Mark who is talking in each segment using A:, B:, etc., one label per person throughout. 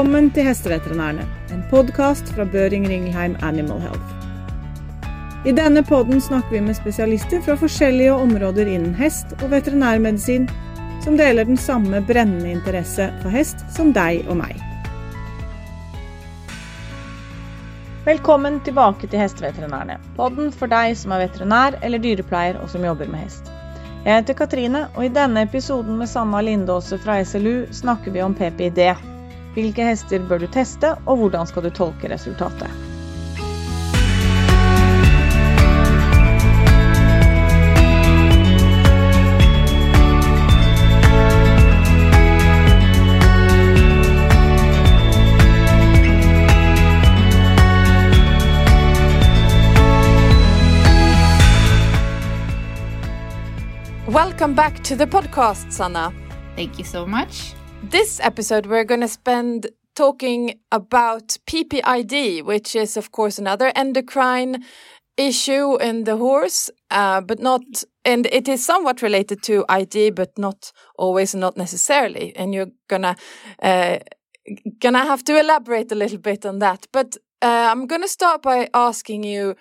A: Velkommen til Hesteveterinærene, en podkast fra Børing Ringelheim Animal Health. I denne podden snakker vi med spesialister fra forskjellige områder innen hest og veterinærmedisin, som deler den samme brennende interesse for hest som deg og meg. Velkommen tilbake til Hesteveterinærene, podden for deg som er veterinær eller dyrepleier og som jobber med hest. Jeg heter Katrine, og i denne episoden med Sanna Lindåse fra SLU snakker vi om PPID. Hvilke hester bør du teste, og hvordan skal du tolke resultatet?
B: Welcome back to the podcast, Sanna.
C: Thank you so much.
B: This episode, we're going to spend talking about PPID, which is, of course, another endocrine issue in the horse, uh, but not, and it is somewhat related to ID, but not always, not necessarily. And you're gonna, uh, gonna have to elaborate a little bit on that. But uh, I'm gonna start by asking you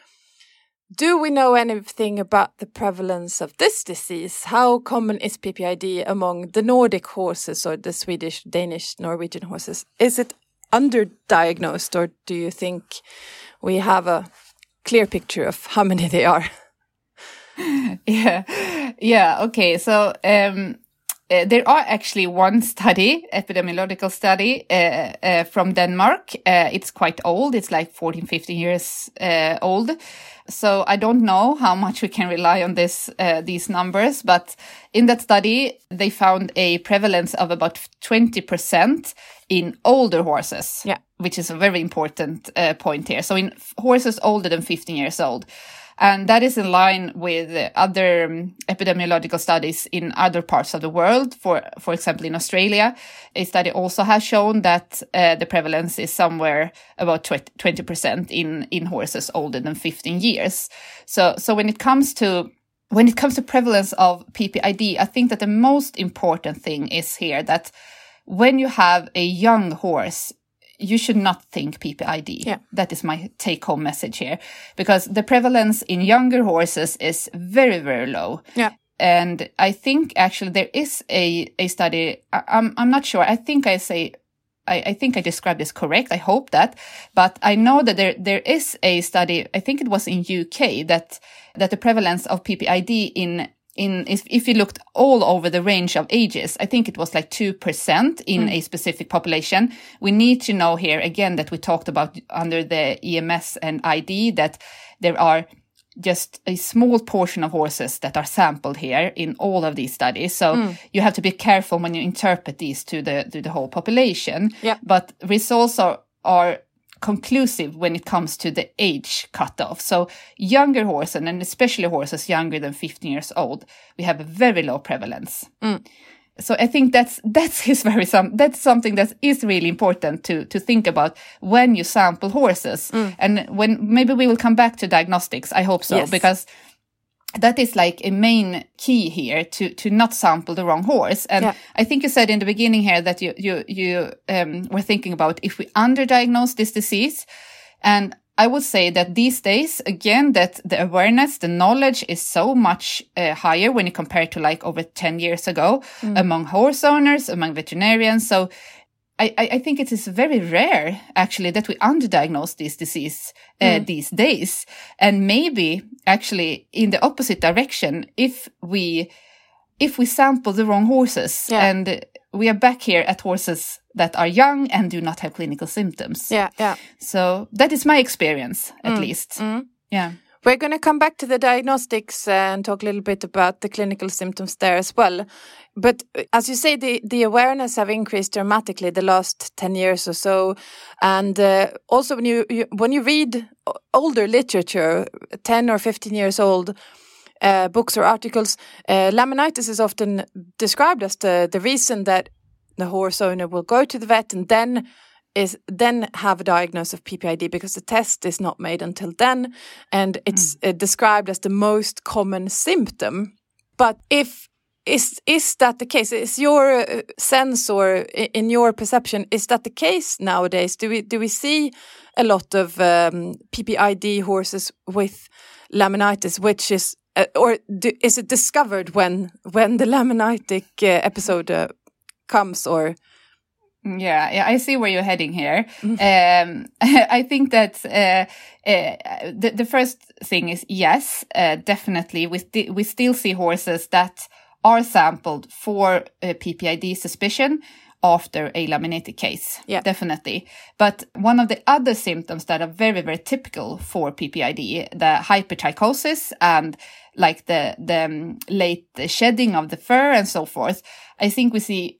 B: do we know anything about the prevalence of this disease? How common is PPID among the Nordic horses or the Swedish, Danish, Norwegian horses? Is it underdiagnosed or do you think we have a clear picture of how many they are?
C: yeah. Yeah. Okay. So, um, uh, there are actually one study, epidemiological study uh, uh, from Denmark. Uh, it's quite old. It's like 14, 15 years uh, old. So I don't know how much we can rely on this, uh, these numbers, but in that study, they found a prevalence of about 20% in older horses.
B: Yeah.
C: Which is a very important point here. So in horses older than 15 years old. And that is in line with other um, epidemiological studies in other parts of the world. For, for example, in Australia, a study also has shown that uh, the prevalence is somewhere about 20% in, in horses older than 15 years. So, so when it comes to when it comes to prevalence of PPID, I think that the most important thing is here that when you have a young horse, you should not think PPID.
B: Yeah.
C: That is my take home message here because the prevalence in younger horses is very, very low.
B: Yeah.
C: And I think actually there is a, a study. I, I'm, I'm not sure. I think I say, I, I think I described this correct. I hope that, but I know that there, there is a study. I think it was in UK that, that the prevalence of PPID in in if, if you looked all over the range of ages, I think it was like 2% in mm. a specific population. We need to know here again that we talked about under the EMS and ID that there are just a small portion of horses that are sampled here in all of these studies. So mm. you have to be careful when you interpret these to the to the whole population.
B: Yeah.
C: But results are are conclusive when it comes to the age cutoff. So younger horses, and especially horses younger than 15 years old, we have a very low prevalence.
B: Mm.
C: So I think that's that's is very some that's something that is really important to to think about when you sample horses.
B: Mm.
C: And when maybe we will come back to diagnostics. I hope so
B: Yes.
C: because that is like a main key here to to not sample the wrong horse. And
B: Yeah.
C: i think you said in the beginning here that you you you um, were thinking about if we underdiagnose this disease. And i would say that these days again that the awareness the knowledge is so much uh, higher when you compare to like over 10 years ago among horse owners among veterinarians. So I, I I think it is very rare actually that we underdiagnose this disease uh, mm. these days. And maybe actually in the opposite direction, if we, if we sample the wrong horses
B: Yeah.
C: and we are back here at horses that are young and do not have clinical symptoms.
B: Yeah, yeah.
C: So that is my experience at mm, least. Mm. Yeah.
B: We're going to come back to the diagnostics uh, and talk a little bit about the clinical symptoms there as well. But uh, as you say, the, the awareness have increased dramatically the last 10 years or so. And uh, also when you, you, when you read older literature, 10 or 15 years old, uh, books or articles, uh, laminitis is often described as the, the reason that the horse owner will go to the vet and then is then have a diagnosis of PPID because the test is not made until then, and it's uh, described as the most common symptom. But if is is that the case? Is your uh, sense or in your perception is that the case nowadays? Do we do we see a lot of um, PPID horses with laminitis, which is uh, or do, is it discovered when when the laminitic uh, episode uh, comes or?
C: Yeah, yeah, I see where you're heading here. Um, I think that uh, uh, the the first thing is yes, uh, definitely. We st we still see horses that are sampled for PPID suspicion after a laminated case.
B: Yeah.
C: Definitely. But one of the other symptoms that are very, very typical for PPID, the hypertrichosis and like the, the um, late shedding of the fur and so forth, I think we see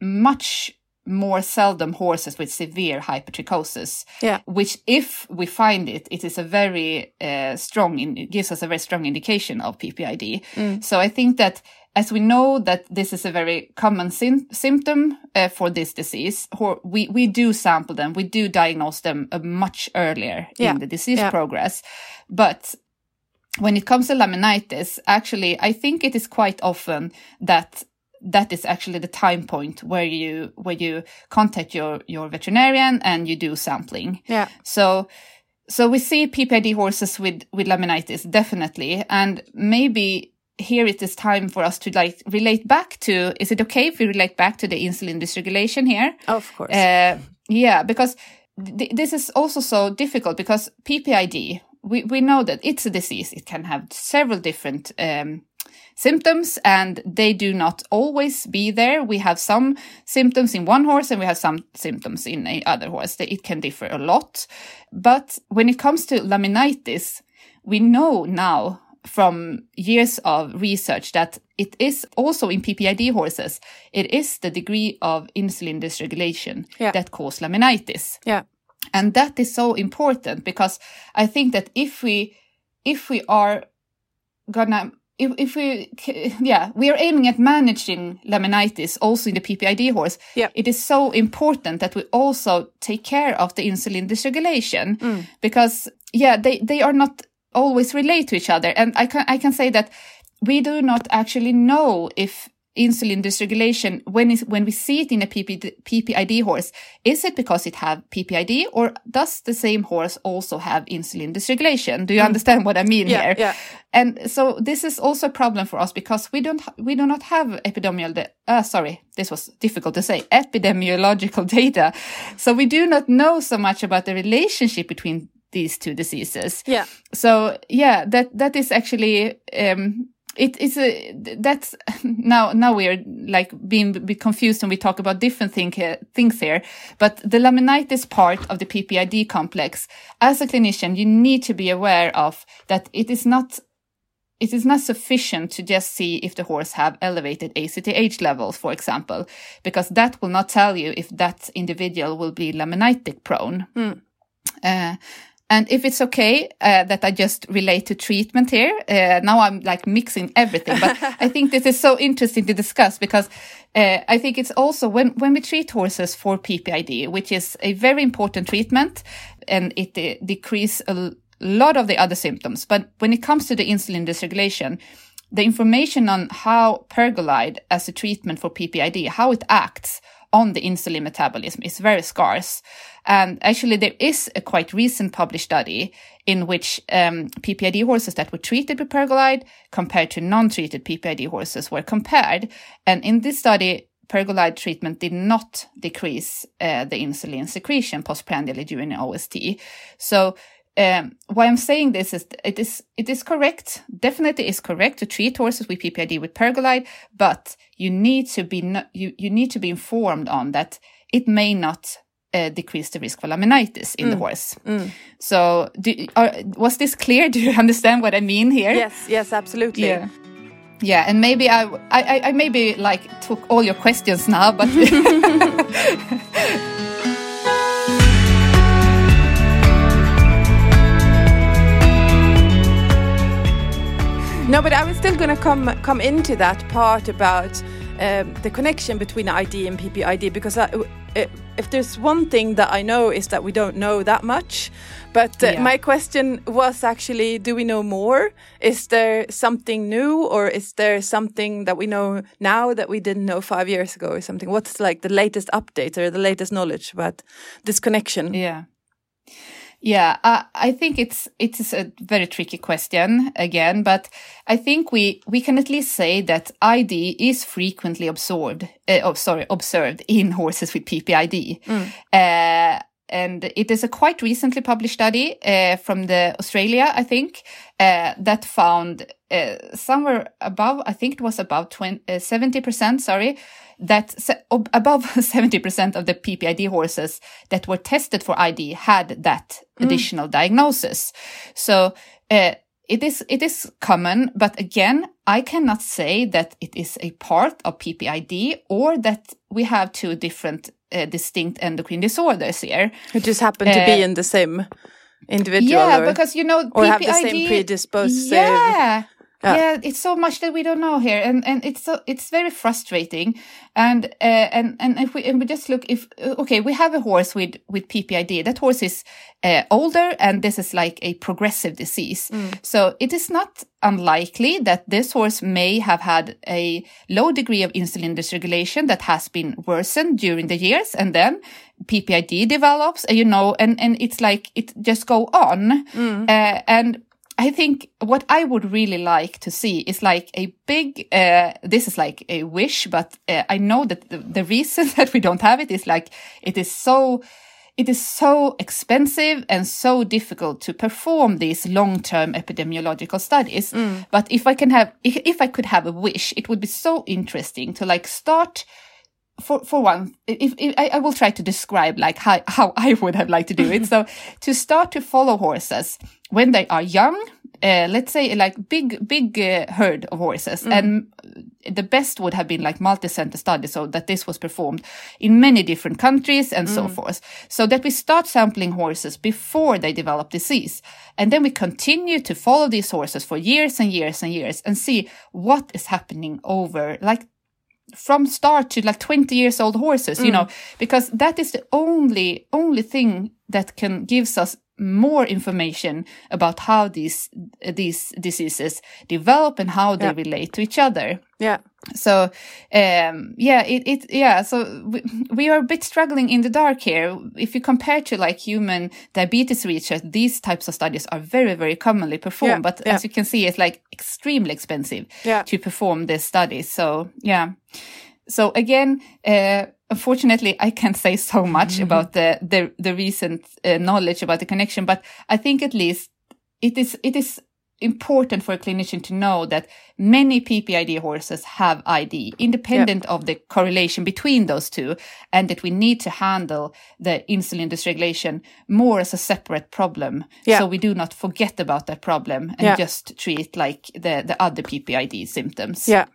C: much more seldom horses with severe hypertrichosis.
B: Yeah.
C: Which, if we find it, it is a very uh, strong, in, it gives us a very strong indication of PPID.
B: Mm.
C: So I think that as we know that this is a very common sim- symptom uh, for this disease, we, we do sample them, we do diagnose them uh, much earlier
B: yeah.
C: in the disease
B: yeah.
C: progress. But when it comes to laminitis, actually, I think it is quite often that that is actually the time point where you where you contact your your veterinarian and you do sampling.
B: Yeah.
C: So so we see PPID horses with with laminitis definitely, and maybe here it is time for us to like relate back to. Is it okay if we relate back to the insulin dysregulation here?
B: Of course.
C: Uh, yeah, because th- this is also so difficult because PPID. We, we know that it's a disease. It can have several different um, symptoms and they do not always be there. We have some symptoms in one horse and we have some symptoms in a other horse. It can differ a lot. But when it comes to laminitis, we know now from years of research that it is also in PPID horses, it is the degree of insulin dysregulation
B: yeah.
C: that cause laminitis.
B: Yeah.
C: And that is so important because I think that if we, if we are gonna if, if we yeah we are aiming at managing laminitis also in the PPID horse
B: yeah.
C: it is so important that we also take care of the insulin dysregulation
B: mm.
C: because yeah they they are not always relate to each other and I can I can say that we do not actually know if insulin dysregulation when is when we see it in a PPD, PPID horse is it because it have PPID or does the same horse also have insulin dysregulation do you mm. understand what I mean
B: yeah,
C: here
B: yeah.
C: And so this is also a problem for us because we don't we do not have epidemiological uh, sorry this was difficult to say epidemiological data. So we do not know so much about the relationship between these two diseases.
B: Yeah.
C: So yeah that that is actually um it is a that's now now we are like being bit confused when we talk about different thing, uh, things here. But the laminitis part of the ppid complex as a clinician you need to be aware of that it is not it is not sufficient to just see if the horse have elevated ACTH levels, for example, because that will not tell you if that individual will be laminitic prone.
B: Mm.
C: Uh, and if it's okay uh, that I just relate to treatment here, uh, now I'm like mixing everything, but I think this is so interesting to discuss because uh, I think it's also when, when we treat horses for PPID, which is a very important treatment and it uh, decrease a lot of the other symptoms. But when it comes to the insulin dysregulation, the information on how pergolide as a treatment for PPID, how it acts on the insulin metabolism is very scarce. And actually, there is a quite recent published study in which um, PPID horses that were treated with pergolide compared to non-treated PPID horses were compared. And in this study, pergolide treatment did not decrease uh, the insulin secretion postprandially during OST. So um, why I'm saying this is it is it is correct, definitely is correct to treat horses with PPID with pergolide, but you need to be no, you you need to be informed on that it may not uh, decrease the risk for laminitis in
B: Mm.
C: the horse.
B: Mm.
C: So, do, are, was this clear? Do you understand what I mean here?
B: Yes, yes, absolutely.
C: Yeah. Yeah, and maybe I, I, I maybe like took all your questions now, but
B: No, but I was still going to come come into that part about um, the connection between ID and PPID because I, uh, if there's one thing that I know is that we don't know that much. But uh,
C: Yeah.
B: my question was actually, do we know more? Is there something new, or is there something that we know now that we didn't know five years ago, or something? What's like the latest update or the latest knowledge about this connection?
C: Yeah. Yeah, uh, I think it's it is a very tricky question again, but I think we we can at least say that ID is frequently absorbed, uh, oh, sorry, observed in horses with PPID. Uh, and it is a quite recently published study uh, from the Australia, I think, uh, that found uh, somewhere above, I think it was about 20, uh, 70%, sorry, that above 70% of the PPID horses that were tested for ID had that additional diagnosis. So, uh, it is, it is common, but again, I cannot say that it is a part of PPID or that we have two different uh, distinct endocrine disorders here.
B: It just happened to
C: Uh,
B: be in the same individual.
C: Yeah,
B: or-
C: because you know,
B: or
C: PPID,
B: have the same predisposed, uh,
C: Yeah.
B: Yeah.
C: yeah, it's so much that we don't know here, and and it's so it's very frustrating. And uh, and and if we and we just look if uh, okay, we have a horse with with PPID. That horse is uh, older, and this is like a progressive disease. So it is not unlikely that this horse may have had a low degree of insulin dysregulation that has been worsened during the years, and then PPID develops, uh, you know, and and it's like it just go on, uh, and I think what I would really like to see is like a big, uh, this is like a wish, but uh, I know that the, the reason that we don't have it is like, it is so, it is so expensive and so difficult to perform these long-term epidemiological studies. But if I can have, if, if I could have a wish, it would be so interesting to like start for for one, if, if I, I will try to describe like how, how I would have liked to do it. so to start to follow horses when they are young, uh, let's say like big big uh, herd of horses, and the best would have been like multi-center study, so that this was performed in many different countries and so forth. So that we start sampling horses before they develop disease, and then we continue to follow these horses for years and years and years and see what is happening over like from start to like 20 years old horses you mm. know because that is the only only thing that can gives us more information about how these these diseases develop and how they
B: Yeah.
C: relate to each other
B: yeah.
C: So um yeah it, it yeah so we, we are a bit struggling in the dark here if you compare to like human diabetes research these types of studies are very very commonly performed
B: Yeah,
C: but
B: yeah.
C: as you can see it's like extremely expensive
B: Yeah.
C: to perform this study so yeah so again uh unfortunately i can't say so much about the the, the recent uh, knowledge about the connection but i think at least it is it is important for a clinician to know that many PPID horses have ID, independent of the correlation between those two, and that we need to handle the insulin dysregulation more as a separate problem.
B: Yeah.
C: So we do not forget about that problem and
B: Yeah.
C: just treat like the, the other PPID symptoms.
B: Yeah.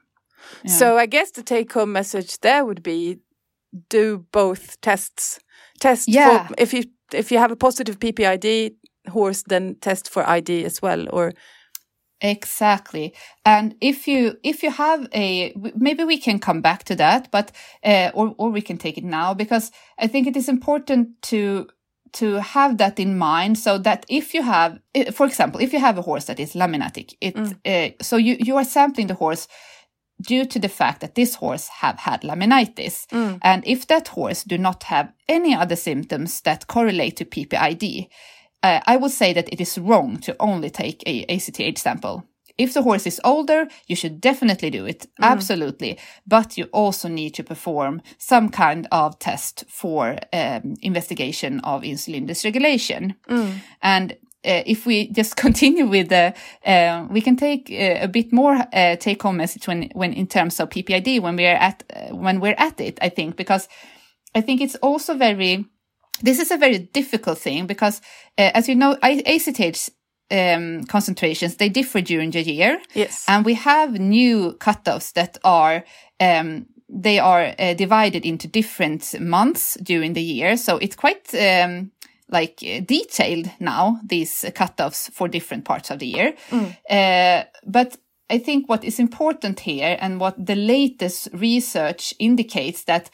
B: So I guess the take home message there would be do both tests. Test
C: Yeah.
B: for if you if you have a positive PPID horse then test for ID as well or
C: Exactly. And if you, if you have a maybe we can come back to that, but, uh, or, or we can take it now because I think it is important to, to have that in mind so that if you have, for example, if you have a horse that is laminitic, it, uh, so you, you are sampling the horse due to the fact that this horse have had laminitis. And if that horse do not have any other symptoms that correlate to PPID, uh, I would say that it is wrong to only take a ACTH sample. If the horse is older, you should definitely do it. Absolutely. But you also need to perform some kind of test for um, investigation of insulin dysregulation. And uh, if we just continue with the, uh, we can take uh, a bit more uh, take home message when, when in terms of PPID when we are at, uh, when we're at it, I think, because I think it's also very, this is a very difficult thing because, uh, as you know, ACTH um, concentrations, they differ during the year.
B: yes.
C: And we have new cutoffs that are, um, they are uh, divided into different months during the year. So it's quite, um, like uh, detailed now, these cutoffs for different parts of the year. Uh, but I think what is important here and what the latest research indicates that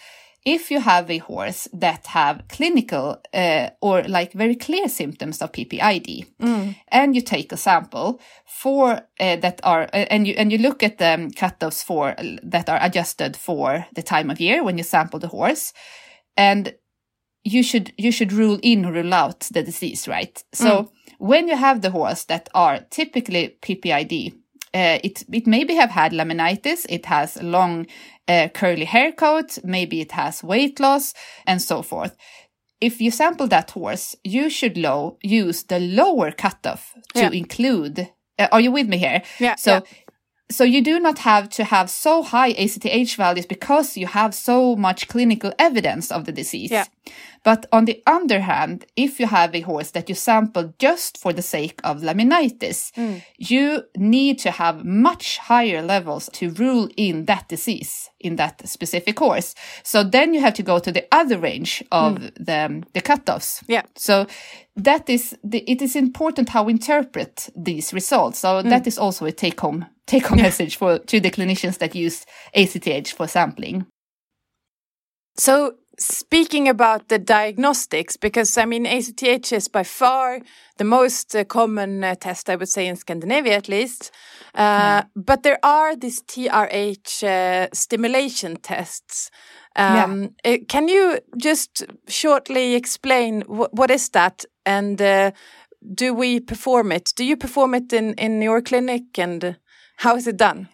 C: if you have a horse that have clinical uh, or like very clear symptoms of PPID, mm. and you take a sample for uh, that are uh, and you and you look at the cutoffs for that are adjusted for the time of year when you sample the horse, and you should you should rule in or rule out the disease, right? So mm. when you have the horse that are typically PPID, uh, it it maybe have had laminitis, it has long uh, curly hair coat, maybe it has weight loss, and so forth. If you sample that horse, you should low, use the lower cutoff to yeah. include. Uh, are you with me here?
B: Yeah.
C: So
B: yeah
C: so you do not have to have so high ACTH values because you have so much clinical evidence of the disease.
B: Yeah.
C: But on the other hand, if you have a horse that you sample just for the sake of laminitis, mm. you need to have much higher levels to rule in that disease in that specific horse. So then you have to go to the other range of mm. the, the cutoffs.
B: Yeah.
C: So that is the, it is important how we interpret these results. So mm. that is also a take home take home message for to the clinicians that use ACTH for sampling.
B: So speaking about the diagnostics, because I mean, ACTH is by far the most uh, common uh, test, I would say, in Scandinavia at least. Uh, mm. But there are these TRH uh, stimulation tests. Um, yeah. Uh, can you just shortly explain wh what is that and uh, do we perform it? Do you perform it in, in your clinic and how is it done?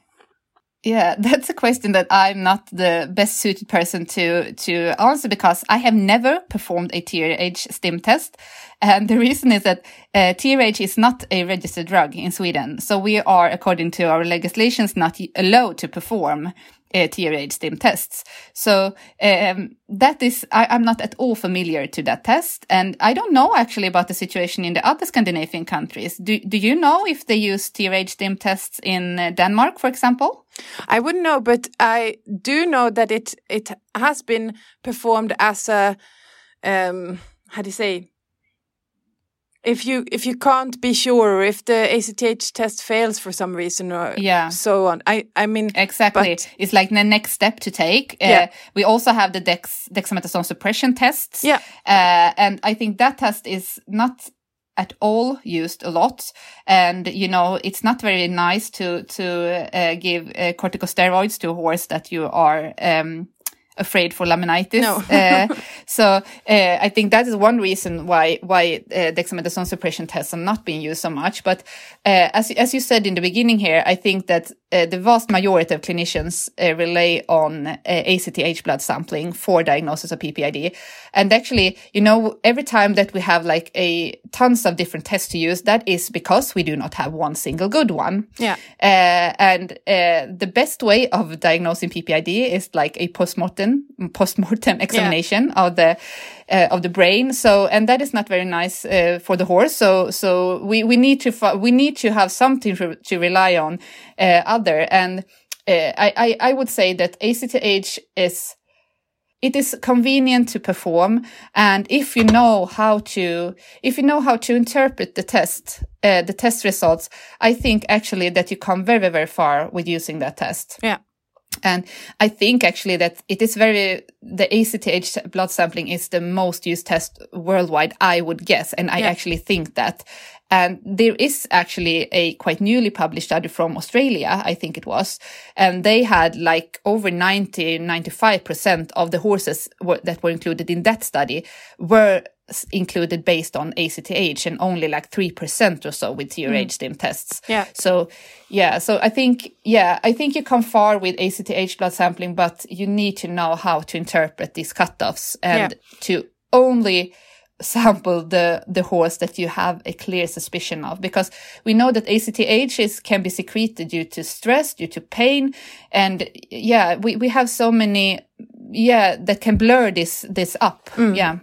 C: Yeah, that's a question that I'm not the best suited person to to answer because I have never performed a TRH stim test, and the reason is that uh, TRH is not a registered drug in Sweden, so we are, according to our legislations, not allowed to perform uh, TRH stim tests. So um, that is, I, am not at all familiar to that test, and I don't know actually about the situation in the other Scandinavian countries. Do Do you know if they use TRH stim tests in uh, Denmark, for example?
B: I wouldn't know, but I do know that it it has been performed as a um, how do you say if you if you can't be sure if the ACTH test fails for some reason or
C: yeah
B: so on. I I mean
C: exactly.
B: But,
C: it's like the next step to take.
B: Uh, yeah.
C: we also have the dex dexamethasone suppression tests.
B: Yeah.
C: Uh, and I think that test is not at all used a lot. And you know it's not very nice to to uh, give uh, corticosteroids to a horse that you are um, afraid for laminitis.
B: No. uh,
C: so uh, I think that is one reason why why uh, dexamethasone suppression tests are not being used so much. But as as you said in the beginning here, I think that the vast majority of clinicians rely on ACTH blood sampling for diagnosis of PPID. And actually, you know, every time that we have like a tons of different tests to use, that is because we do not have one single good one.
B: Yeah.
C: and the best way of diagnosing PPID is like a postmortem post-mortem examination yeah. of the uh, of the brain. So and that is not very nice uh, for the horse. So so we we need to we need to have something to, to rely on uh, other. And uh, I, I i would say that acth is it is convenient to perform. And if you know how to if you know how to interpret the test uh, the test results i think actually that you come very very far with using that test.
B: Yeah
C: and I think actually that it is very, the ACTH blood sampling is the most used test worldwide, I would guess. And I yeah. actually think that. And there is actually a quite newly published study from Australia, I think it was. And they had like over 90, 95% of the horses that were included in that study were included based on ACTH and only like 3% or so with TRH mm. stim tests.
B: Yeah.
C: So, yeah. So I think, yeah, I think you come far with ACTH blood sampling, but you need to know how to interpret these cutoffs and yeah. to only sample the the horse that you have a clear suspicion of because we know that ACTH is can be secreted due to stress due to pain and yeah we we have so many yeah that can blur this this up mm. yeah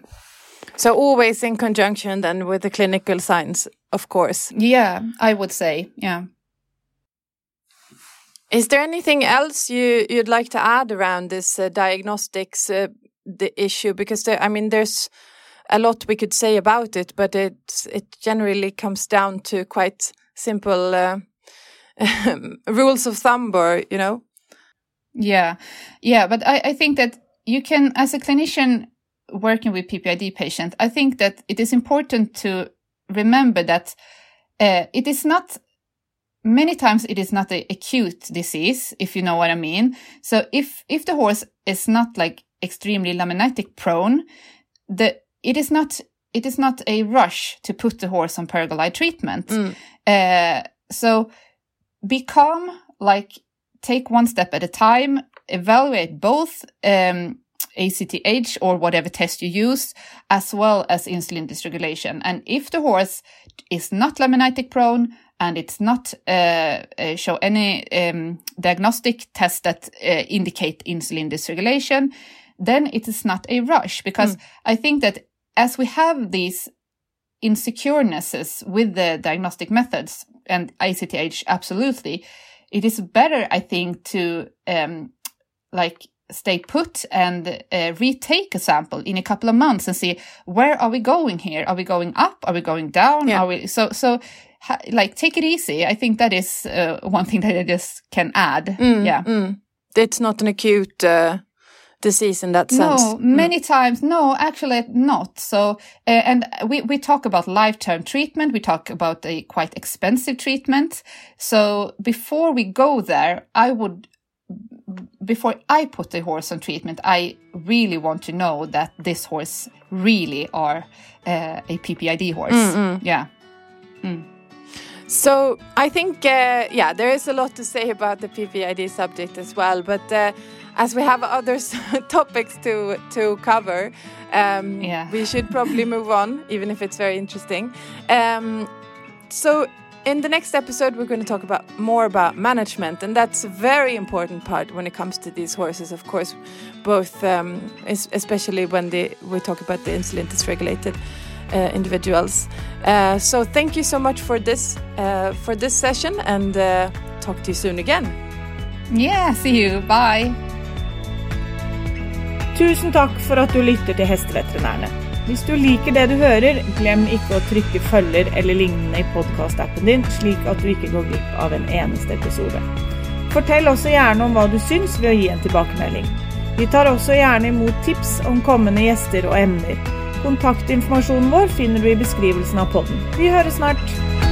B: so always in conjunction then with the clinical signs, of course.
C: Yeah, I would say, yeah.
B: Is there anything else you you'd like to add around this uh, diagnostics uh, the issue? Because there, I mean, there's a lot we could say about it, but it it generally comes down to quite simple uh, rules of thumb, or you know.
C: Yeah, yeah, but I I think that you can, as a clinician working with PPID patient, I think that it is important to remember that uh, it is not many times it is not an acute disease, if you know what I mean. So if if the horse is not like extremely laminitic prone, the it is not it is not a rush to put the horse on pergolide treatment.
B: Mm.
C: Uh, so be calm, like take one step at a time, evaluate both um, ACTH or whatever test you use, as well as insulin dysregulation. And if the horse is not laminitic prone and it's not uh, uh, show any um, diagnostic test that uh, indicate insulin dysregulation, then it is not a rush because
B: Mm.
C: I think that as we have these insecurenesses with the diagnostic methods and ACTH, absolutely, it is better, I think, to um, like stay put and uh, retake a sample in a couple of months and see where are we going here? Are we going up? Are we going down?
B: Yeah.
C: Are we so so? Ha, like take it easy. I think that is uh, one thing that I just can add.
B: Mm,
C: yeah.
B: mm. It's not an acute uh, disease in that sense.
C: No, many times, no, actually not. So, uh, and we, we talk about life-term treatment. We talk about a quite expensive treatment. So before we go there, I would, before I put the horse on treatment, I really want to know that this horse really are uh, a PPID horse. Yeah.
B: So I think, uh, yeah, there is a lot to say about the PPID subject as well. But uh, as we have other topics to to cover, um,
C: Yeah.
B: we should probably move on, even if it's very interesting. Um, so in the next episode, we're going to talk about more about management, and that's a very important part when it comes to these horses. Of course, both um, especially when they, we talk about the insulin dysregulated uh, individuals. Uh, so thank you so much for this uh, for this session, and uh, talk to you soon again.
C: Yeah. See you. Bye.
A: Tusen takk for at du lytter til Hesteveterinærene. Hvis du liker det du hører, glem ikke å trykke følger eller lignende i podkastappen din, slik at du ikke går glipp av en eneste episode. Fortell også gjerne om hva du syns ved å gi en tilbakemelding. Vi tar også gjerne imot tips om kommende gjester og emner. Kontaktinformasjonen vår finner du i beskrivelsen av podden. Vi høres snart!